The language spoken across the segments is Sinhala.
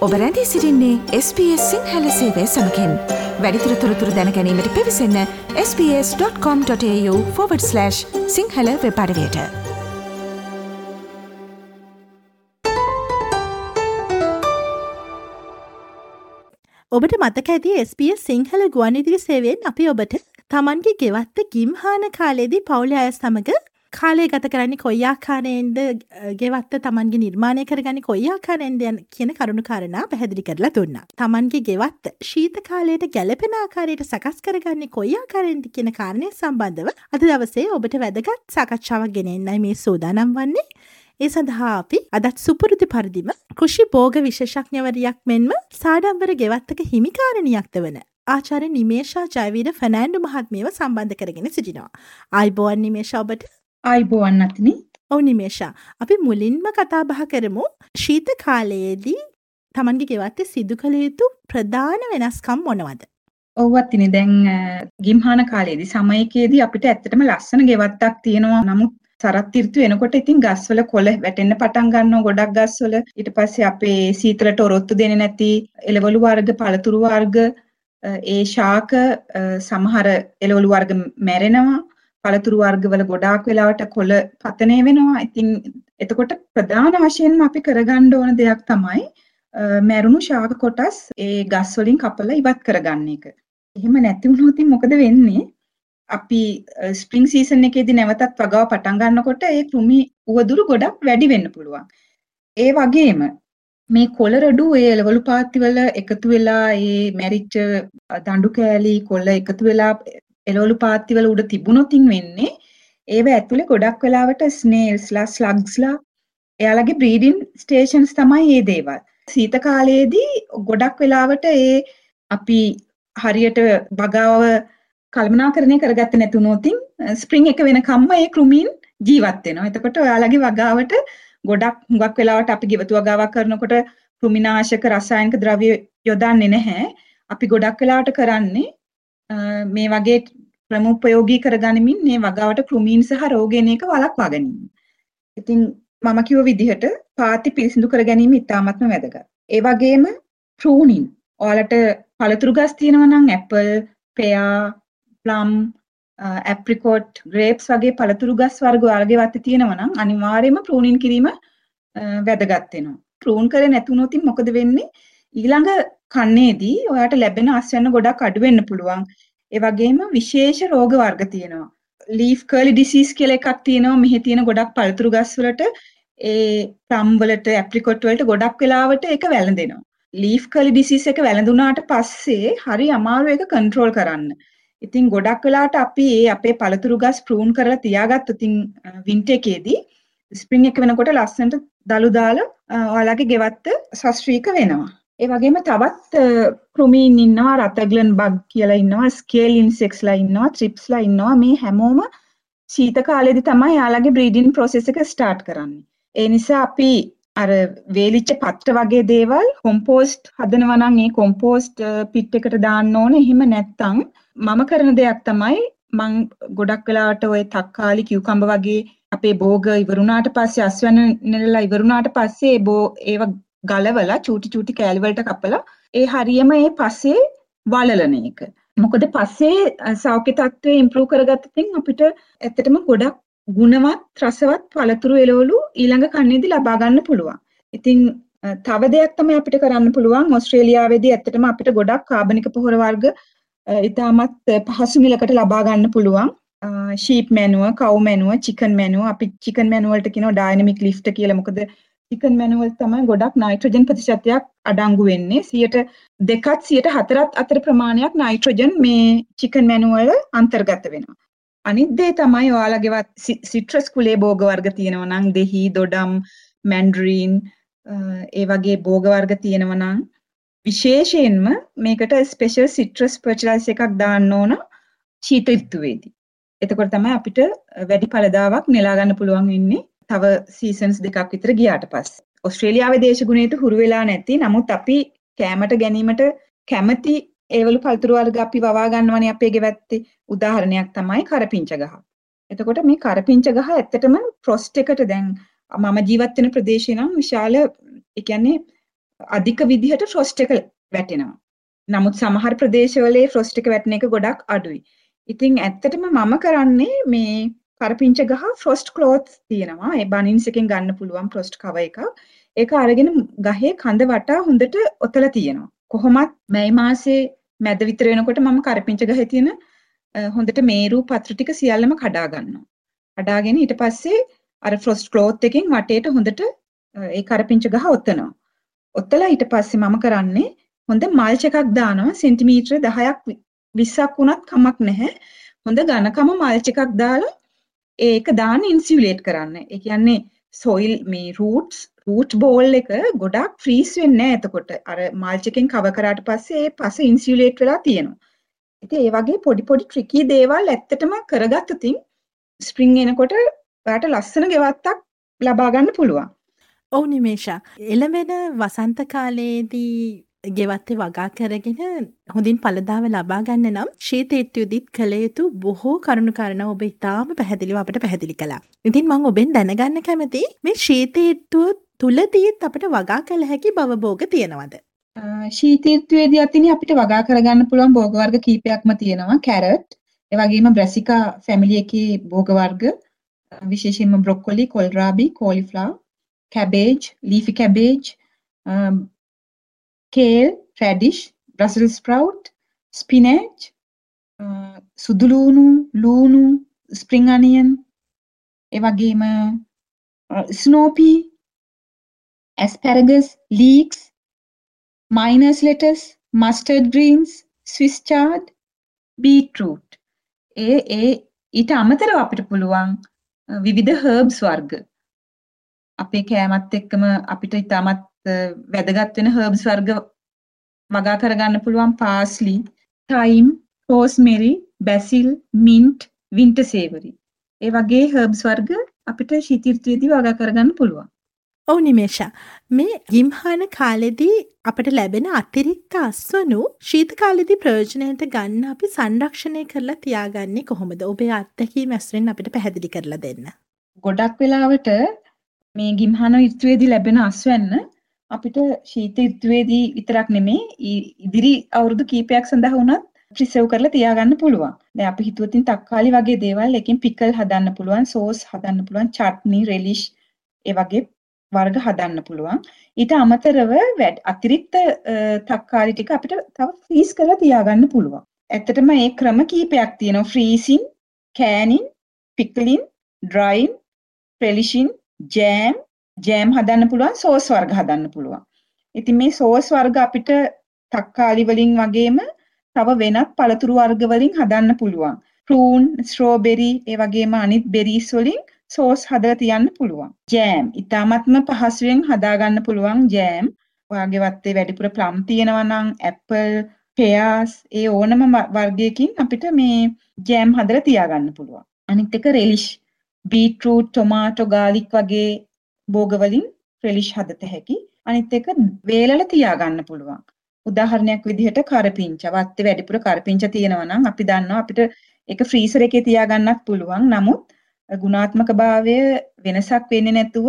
ඔබ රැඳී සිරින්නේ SBS සිංහල සේවය සමකෙන්. වැඩිතුර තොරතුර දැනැනීමට පිවිසන්න ps.com.ta/ සිංහල වෙපඩවයට ඔබට මතක ඇති SBS සිංහල ගුවන්ඉදිරි සේවෙන් අපි ඔබට තමන්ගේ ගෙවත්ත ගිම්හාන කාලේදී පවුලි අය සමඟ කාලේ ගත කරන්නේ කොයි ආකාරයෙන්ද ගෙවත්ත තමන්ගේ නිර්මාණය කරගනි කොයි ආකාරයෙන්ද යන කියන කරුණු කාරණා පැහැදිලි කරලා දුන්නා. තමන්ගේ ගෙවත්ත ශීත කාලයට ගැලපෙන ආකාරයට සකස් කරගන්නේ කොයි ආකාරයෙන්ද කියන කාරණය සම්බන්ධව අද දවසේ ඔබට වැදගත් සාකච්ඡාවක් ගෙනෙන්නයි මේ සූදානම් වන්නේ. ඒ සඳහා අපි අදත් සුපුරුදු පරිදිම කෘෂි බෝග විශේෂඥවරයක් මෙන්ම සාඩම්බර ගෙවත්තක හිමිකාරණයක්ද වන ආචාර නිමේශා ජයවීර ෆැනෑන්ඩු මහත්මියව සම්බන්ධ කරගෙන සිටිනවා. අයිබෝවන් නිමේශ ඔබට ආයිබෝවන් අතිනි ඔව් නිමේෂා. අපි මුලින්ම කතා බහ කරමු. ශීත කාලයේදී තමන්ගේ ගෙවත්තේ සිදු කළ යුතු ප්‍රධාන වෙනස්කම් මොනවද? ඔව් අතිනි දැන් ගිම්හාන කාලයේදී සමයකයේදී අපිට ඇත්තටම ලස්සන ගෙවත්තක් තියෙනවා. නමුත් සරත් ඍතු එනකොට ඉතින් ගස්වල කොළ වැටෙන්න පටන් ගන්නවා ගොඩක් ගස්වල. ඊට පස්සේ අපේ සීතලට ඔරොත්තු දෙන්නේ නැති එළවලු වර්ග පළතුරු වර්ග ඒ ශාක සමහර එළවලු වර්ග මැරෙනවා පළතුරු වර්ගවල ගොඩාක් වෙලාවට කොළ පතනය වෙනවා. ඉතින් එතකොට ප්‍රධාන වශයෙන්ම අපි කරගන්න ඕන දෙයක් තමයි මැරුණු ශාක කොටස් ඒ ගස් වලින් කපලා ඉවත් කරගන්න එක. එහෙම නැති වුණොත් මොකද වෙන්නේ? අපි ස්ප්‍රින්ග් සීසන් එකේදී නැවතත් වගාව පටන් ගන්නකොට ඒ කෘමි උවදුරු ගොඩක් වැඩි වෙන්න පුළුවන්. ඒ වගේම මේ කොළ රඩු ඒ එළවලු පාත්ති වල එකතු වෙලා ඒ මැරිච්ච දඬු කෑලි කොළ එකතු වෙලා එළවලු පාත්තිවල උඩ තිබුණොතින් වෙන්නේ ඒව ඇතුලේ ගොඩක් වෙලාවට ස්නේල්ස්ලා ස්ලග්ස්ලා එයාලගේ බ්‍රීඩින් ස්ටේෂන්ස් තමයි මේ දේවල්. සීත කාලයේදී ගොඩක් වෙලාවට ඒ අපි හරියට වගාව කළමනාකරණය කරගත්තේ නැතුනොතින් ස්ප්‍රින්ග් එක වෙනකම්ම ඒ කෘමීන් ජීවත් වෙනවා. එතකොට ඔයාලගේ වගාවට ගොඩක් හුඟක් වෙලාවට අපි ගෙවතු වගාවක් කරනකොට කෘමිනාශක රසායනික ද්‍රව්‍ය යොදන්නේ නැහැ. අපි ගොඩක් වෙලාවට කරන්නේ මේ වගේ ක්‍රම උපයෝගී කරගනිමින් මේ වගාවට කෘමීන් සහ රෝග එන එක වළක්වා ගැනීම. ඉතින් මම කිව්ව විදිහට පාති පිරිසිදු කර ගැනීම ඉතාමත්ම වැදගත්. ඒ වගේම ප්‍රූනින් ඔයාලට පළතුරු ගස් තියෙනවා නම් apple, pear, plum, apricot, grapes වගේ පළතුරු ගස් වර්ග ඔයාලගේ වත්තේ තියෙනවා නම් අනිවාර්යයෙන්ම ප්‍රූනින් කිරීම වැදගත් වෙනවා. ප්‍රූන් කරේ නැතුනොත් මොකද වෙන්නේ? ඊළඟ කන්නේදී ඔයාට ලැබෙන අස්වැන්න ගොඩක් අඩු වෙන්න පුළුවන්. ඒ වගේම විශේෂ රෝග වර්ග තියෙනවා. ලීෆ් කර්ලි ඩිසීස් කියලා එකක් තියෙනවා. මෙහි තියෙන ගොඩක් පළතුරු ගස් වලට ඒ ප්ලම් වලට ඇප්‍රිකොට් වලට ගොඩක් වෙලාවට ඒක වැළඳෙනවා. ලීෆ් කර්ලි ඩිසීස් එක වැළඳුනාට පස්සේ හරි අමාරු ඒක කන්ට්‍රෝල් කරන්න. ඉතින් ගොඩක් වෙලාවට අපි ඒ අපේ පළතුරු ගස් ප්‍රූන් කරලා තියාගත්තොත් ඉතින් වින්ටර් එකේදී ස්ප්‍රින්ග් එක වෙනකොට ලස්සනට දළු දාලා ඔයාලගේ ගෙවත්ත සස්ත්‍රීක වෙනවා. ඒ වගේම තවත් කෘමීන් ඉන්නවා රතග්ලන් බග් කියලා ඉන්නවා ස්කේල් ඉන්සෙක්ස්ලා ඉන්නවා ත්‍රිප්ස්ලා ඉන්නවා මේ හැමෝම ශීත කාලෙදි තමයි යාළගේ බ්‍රීඩින් ප්‍රොසෙස් එක ස්ටාර්ට් කරන්නේ. ඒ නිසා අපි අර වේලිච්ච පත්‍ර වගේ දේවල් කොම්පෝස්ට් හදනවා නම් ඒ කොම්පෝස්ට් පිට් එකට දාන්න ඕනේ. එහෙම නැත්නම් මම කරන දෙයක් තමයි මං ගොඩක් වෙලාවට ওই තක්කාලි කිව්කම්බ වගේ අපේ බෝග ඉවරුණාට පස්සේ අස්වැන්න නෙලලා ඉවරුණාට පස්සේ ඒ ඒව ගලවලා චූටි චූටි කෑලි වලට කපලා ඒ හරියම ඒ පස්සේ වලලන එක. මොකද පස්සේ සෞඛ්‍ය තත්ත්වය ඉම්ප්‍රූව් කරගත්තතින් අපිට ඇත්තටම ගොඩක් ගුණවත් රසවත් පළතුරු එළවලු ඊළඟ කන්නේදී ලබා ගන්න පුළුවන්. ඉතින් තව දෙයක් තමයි අපිට කරන්න පුළුවන් ඕස්ට්‍රේලියාවේදී ඇත්තටම අපිට ගොඩක් කාබනික පොහොර වර්ග ඉතාමත් පහසු මිලකට ලබා ගන්න පුළුවන්. ෂීප් මැනුව, කව් මැනුව, චිකන් මැනුව අපි චිකන් මැනුව වලට කියනවා ඩයිනමික් ලිෆ්ට් කියලා. මොකද චිකන් මැනුවල් තමයි ගොඩක් නයිට්‍රජන් ප්‍රතිශතයක් අඩංගු වෙන්නේ. 102ත් 104ත් අතර ප්‍රමාණයක් නයිට්‍රජන් මේ චිකන් මැනුවල් අන්තර්ගත වෙනවා. අනිත් දේ තමයි ඔයාලගේවත් සිට්‍රස් කුලේ භෝග වර්ග තියෙනවා නම් දෙහි, දොඩම්, මැන්ඩරින් ඒ වගේ භෝග වර්ග තියෙනවා නම් විශේෂයෙන්ම මේකට ස්පෙෂල් සිට්‍රස් පර්චලයිස් එකක් දාන්න ඕන ශීත ඍතුවේදී. එතකොට තමයි අපිට වැඩි ඵලදාවක් නෙලා ගන්න පුළුවන් වෙන්නේ. තව සීසන්ස් දෙකක් විතර ගියාට පස්සේ. ඔස්ට්‍රේලියාවේ දේශගුණයට හුරු වෙලා නැති නමුත් අපි කෑමට ගැනීමට කැමති ඒවලු පළතුරු වර්ග අපි වවා ගන්නවනේ අපේ ගෙවැත්තේ. උදාහරණයක් තමයි කරපිංච ගහ. එතකොට මේ කරපිංච ගහ ඇත්තටම ෆ්‍රොස්ට් එකට දැන් මම ජීවත් වෙන ප්‍රදේශේ නම් විශාල ඒ කියන්නේ අධික විදිහට ෆ්‍රොස්ට් එක වැටෙනවා. නමුත් සමහර ප්‍රදේශවල ෆ්‍රොස්ට් එක වැටෙන එක ගොඩක් අඩුයි. ඉතින් ඇත්තටම මම කරන්නේ මේ කරපිංච ගහ ෆ්‍රොස්ට් ක්ලෝත්ස් තියෙනවා. ඒ බනින්ස් එකෙන් ගන්න පුළුවන් ෆ්‍රොස්ට් කව එකක්. ඒක අරගෙන ගහේ කඳ වටා හොඳට ඔතලා තියෙනවා. කොහොමත් මැයි මාසේ මැද විතර වෙනකොට මම කරපිංච ගහේ තියෙන හොඳට මේරු පත්‍ර ටික සියල්ලම කඩා ගන්නවා. කඩාගෙන ඊට පස්සේ අර ෆ්‍රොස්ට් ක්ලෝත් එකෙන් වටේට හොඳට ඒ කරපිංච ගහ ඔතනවා. ඔත්තලා ඊට පස්සේ මම කරන්නේ හොඳ මල්ච එකක් දානවා සෙන්ටිමීටර 10ක් 20ක් වුණත් කමක් නැහැ. හොඳ ඝනකම මල්ච එකක් දාලා ඒක දාන්න ඉන්සියුලේට් කරන්න. ඒ කියන්නේ සොයිල් මේ රූට්ස් රූට් බෝල් එක ගොඩක් ෆ්‍රීස් වෙන්නේ නැහැ එතකොට. අර මල්ච් එකෙන් කවර් කරාට පස්සේ ඒ පස ඉන්සියුලේට් වෙලා තියෙනවා. ඉතින් ඒ වගේ පොඩි පොඩි ට්‍රිකී දේවල් ඇත්තටම කරගත්තොතින් ස්ප්‍රින්ග් එනකොට ඔයාට ලස්සන ගෙවත්තක් ලබා ගන්න පුළුවන්. ඔව් නිමේෂා. එළවෙන වසන්ත කාලයේදී ගෙවත්තේ වගා කරගෙන හොඳින් පළදාව ලබා ගන්න නම් ශීතේත්තුදිත් කළ යුතු බොහෝ කරුණු කාරණා ඔබ ඉතාම පැහැදිලිව අපට පැහැදිලි කළා. ඉතින් මං ඔබෙන් දැනගන්න කැමති මේ ශීතේත්තුව තුලදීත් අපට වගා කළ හැකි බවභෝග තියෙනවද? ශීතීර්තුවේදී අතින් අපිට වගා කරගන්න පුළුවන් භෝග වර්ග කීපයක්ම තියෙනවා. කැරට්, ඒ වගේම බ්‍රැසිකා ෆැමිලි එකේ භෝග වර්ග විශේෂයෙන්ම broccoli, kohlrabi, cauliflower, cabbage, leafy cabbage, kale, radish, Brussels sprout, spinach, uh, සුදුලූණු, ලූණු, spring onion, ඒ වගේම uh, snow pea, asparagus, leeks, minus lettuce, mustard greens, Swiss chard, beetroot. ඒ ඒ ඊට අමතරව අපිට පුළුවන් uh, විවිධ හර්බ්ස් වර්ග අපේ කෑමත් එක්කම අපිට ඉතාමත් වැදගත් වෙන හර්බ්ස් වර්ග වගා කරගන්න පුළුවන් parsley, thyme, rosemary, basil, mint, winter savory. ඒ වගේ හර්බ්ස් වර්ග අපිට ශීත ඍතුවේදී වගා කරගන්න පුළුවන්. ඔව් නිමේෂා මේ ගිම්හාන කාලෙදී අපට ලැබෙන අතිරික්ත අස්වනු ශීත කාලෙදී ප්‍රයෝජනයට ගන්න අපි සංරක්ෂණය කරලා තියාගන්නේ කොහොමද? ඔබේ අත්දැකීම් ඇසුරෙන් අපිට පැහැදිලි කරලා දෙන්න. ගොඩක් වෙලාවට මේ ගිම්හාන ඍතුවේදී ලැබෙන අස්වැන්න අපිට ශීත ඍතුවේදී විතරක් නෙමේ ඉදිරි අවුරුදු කීපයක් සඳහා වුණත් ප්‍රිසර්ව් කරලා තියාගන්න පුළුවන්. දැන් අපි හිතුවතින් තක්කාලි වගේ දේවල් එකකින් පිකල් හදන්න පුළුවන්, සෝස් හදන්න පුළුවන්, චට්නි, රෙලිෂ් ඒ වගේ වර්ග හදන්න පුළුවන්. ඊට අමතරව අතිරික්ත තක්කාලි ටික අපිට තව ෆ්‍රීස් කරලා තියාගන්න පුළුවන්. ඇත්තටම මේ ක්‍රම කීපයක් තියෙනවා. ෆ්‍රීසින්, කෑනින්, පිකලින්, ඩ්‍රයින්, ප්‍රෙලිෂින්, ජෑම් ජෑම් හදන්න පුළුවන් සෝස් වර්ග හදන්න පුළුවන්. ඉතින් මේ සෝස් වර්ග අපිට තක්කාලි වලින් වගේම තව වෙනත් පළතුරු වර්ග වලින් හදන්න පුළුවන්. ප්‍රූන්, ස්ට්‍රෝබෙරි, ඒ වගේම අනිත් බෙරිස් වලින් සෝස් හදලා තියන්න පුළුවන්. ජෑම්, ඊටාත්ම පහසුවෙන් හදාගන්න පුළුවන් ජෑම්. ඔයාගේ වත්තේ වැඩිපුර ප්ලම් තියෙනවා නම් ඇපල්, පෙයාස්, ඒ ඕනම වර්ගයකින් අපිට මේ ජෑම් හදලා තියාගන්න පුළුවන්. අනිත් එක රෙලිෂ්, බීට්රූට්, ටොමාටෝ, ගාලික් වගේ භෝගවලින් රෙලිෂ් හදත හැකි. අනිත් එක වේලල තියාගන්න පුළුවන්. උදාහරණයක් විදිහට කරපිංච වත්තේ වැඩිපුර කරපිංච තියෙනවා නම් අපි දන්නවා අපිට ඒක ෆ්‍රීසර් එකේ තියාගන්නත් පුළුවන්. නමුත් ගුණාත්මක භාවය වෙනසක් වෙන්නේ නැතුව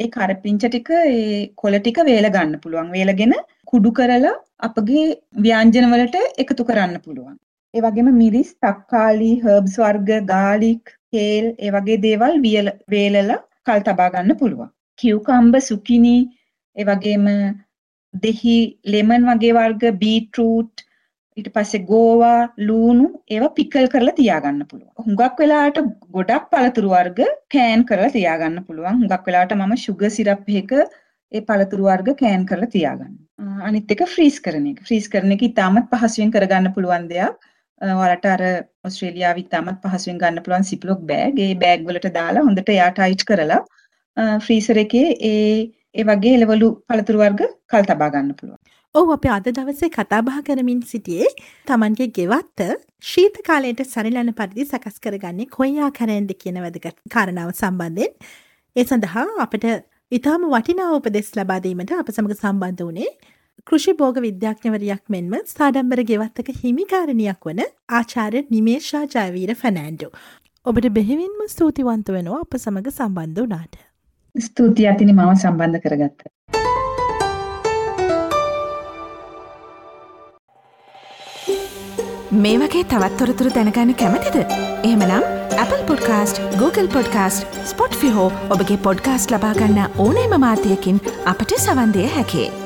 ඒ කරපිංච ටික ඒ කොළ ටික වේල ගන්න පුළුවන්. වේලගෙන කුඩු කරලා අපගේ ව්‍යංජන වලට එකතු කරන්න පුළුවන්. ඒ වගේම මිරිස්, තක්කාලි, හර්බ්ස් වර්ග, ගාලික්, කේල් ඒ වගේ දේවල් වේලලා කල් තබා ගන්න පුළුවන්. කියුකම්බ සුකිනි ඒ වගේම දෙහි ලෙමන් වගේ වර්ග බීට්රූට් ඊට පස්සේ ගෝවා ලූණු ඒවා පිකල් කරලා තියාගන්න පුළුවන්. හුඟක් වෙලාවට ගොඩක් පළතුරු වර්ග කෑන් කරලා තියාගන්න පුළුවන්. හුඟක් වෙලාවට මම ෂුගර් සිරප් එකක ඒ පළතුරු වර්ග කෑන් කරලා තියාගන්න. අනිත් එක ෆ්‍රීස් කරන එක. ෆ්‍රීස් කරන එක ඉතාමත් පහසුවෙන් කරගන්න පුළුවන් දෙයක්. ඔයාලට අර ඔස්ට්‍රේලියාවේ ඉතාමත් පහසුවෙන් ගන්න පුළුවන් සිප්ලොක් බෑග්. ඒ බෑග් වලට දාලා හොඳට එයා ටයිට් කරලා ෆ්‍රීසර් එකේ ඒ ඒ වගේ එළවලු පළතුරු වර්ග කල් තබා ගන්න පුළුවන්. ඔව් අපි අද දවසේ කතා බහ කරමින් සිටියේ Tamanගේ ගෙවත්ත ශීත කාලයට සරිලන පරිදි සකස් කරගන්නේ කොයි ආකාරයෙන්ද කියන වැදගත් කාරණාව සම්බන්ධයෙන් ඒ සඳහා අපට ඊටාම වටිනා උපදෙස් ලබා දීමට අප සමග සම්බන්ධ වුණේ කෘෂි බෝග විද්‍යාඥවරයක් මෙන්ම සාඩම්බර ගෙවත්තක හිමිකාරණයක් වන ආචාර්ය නිමේශා ජයවීර ෆැනෑන්ඩු. ඔබට බෙහිවින්ම ස්තුතිවන්ත වෙනවා අප සමඟ සම්බන්ධ වනාට. ස්තුතියි අතිනි මම සම්බන්ධ කරගත්ත. මේ වගේ තවත්තොරතුරු දැනගන්න කැමතිද. එහමනම් Apple podcast Google podcast Spotify ඔබගේ පොඩ්කාස්ට ලබාගන්න ඕනෑ මමාතයකින් අපට සවන්දය හැකේ.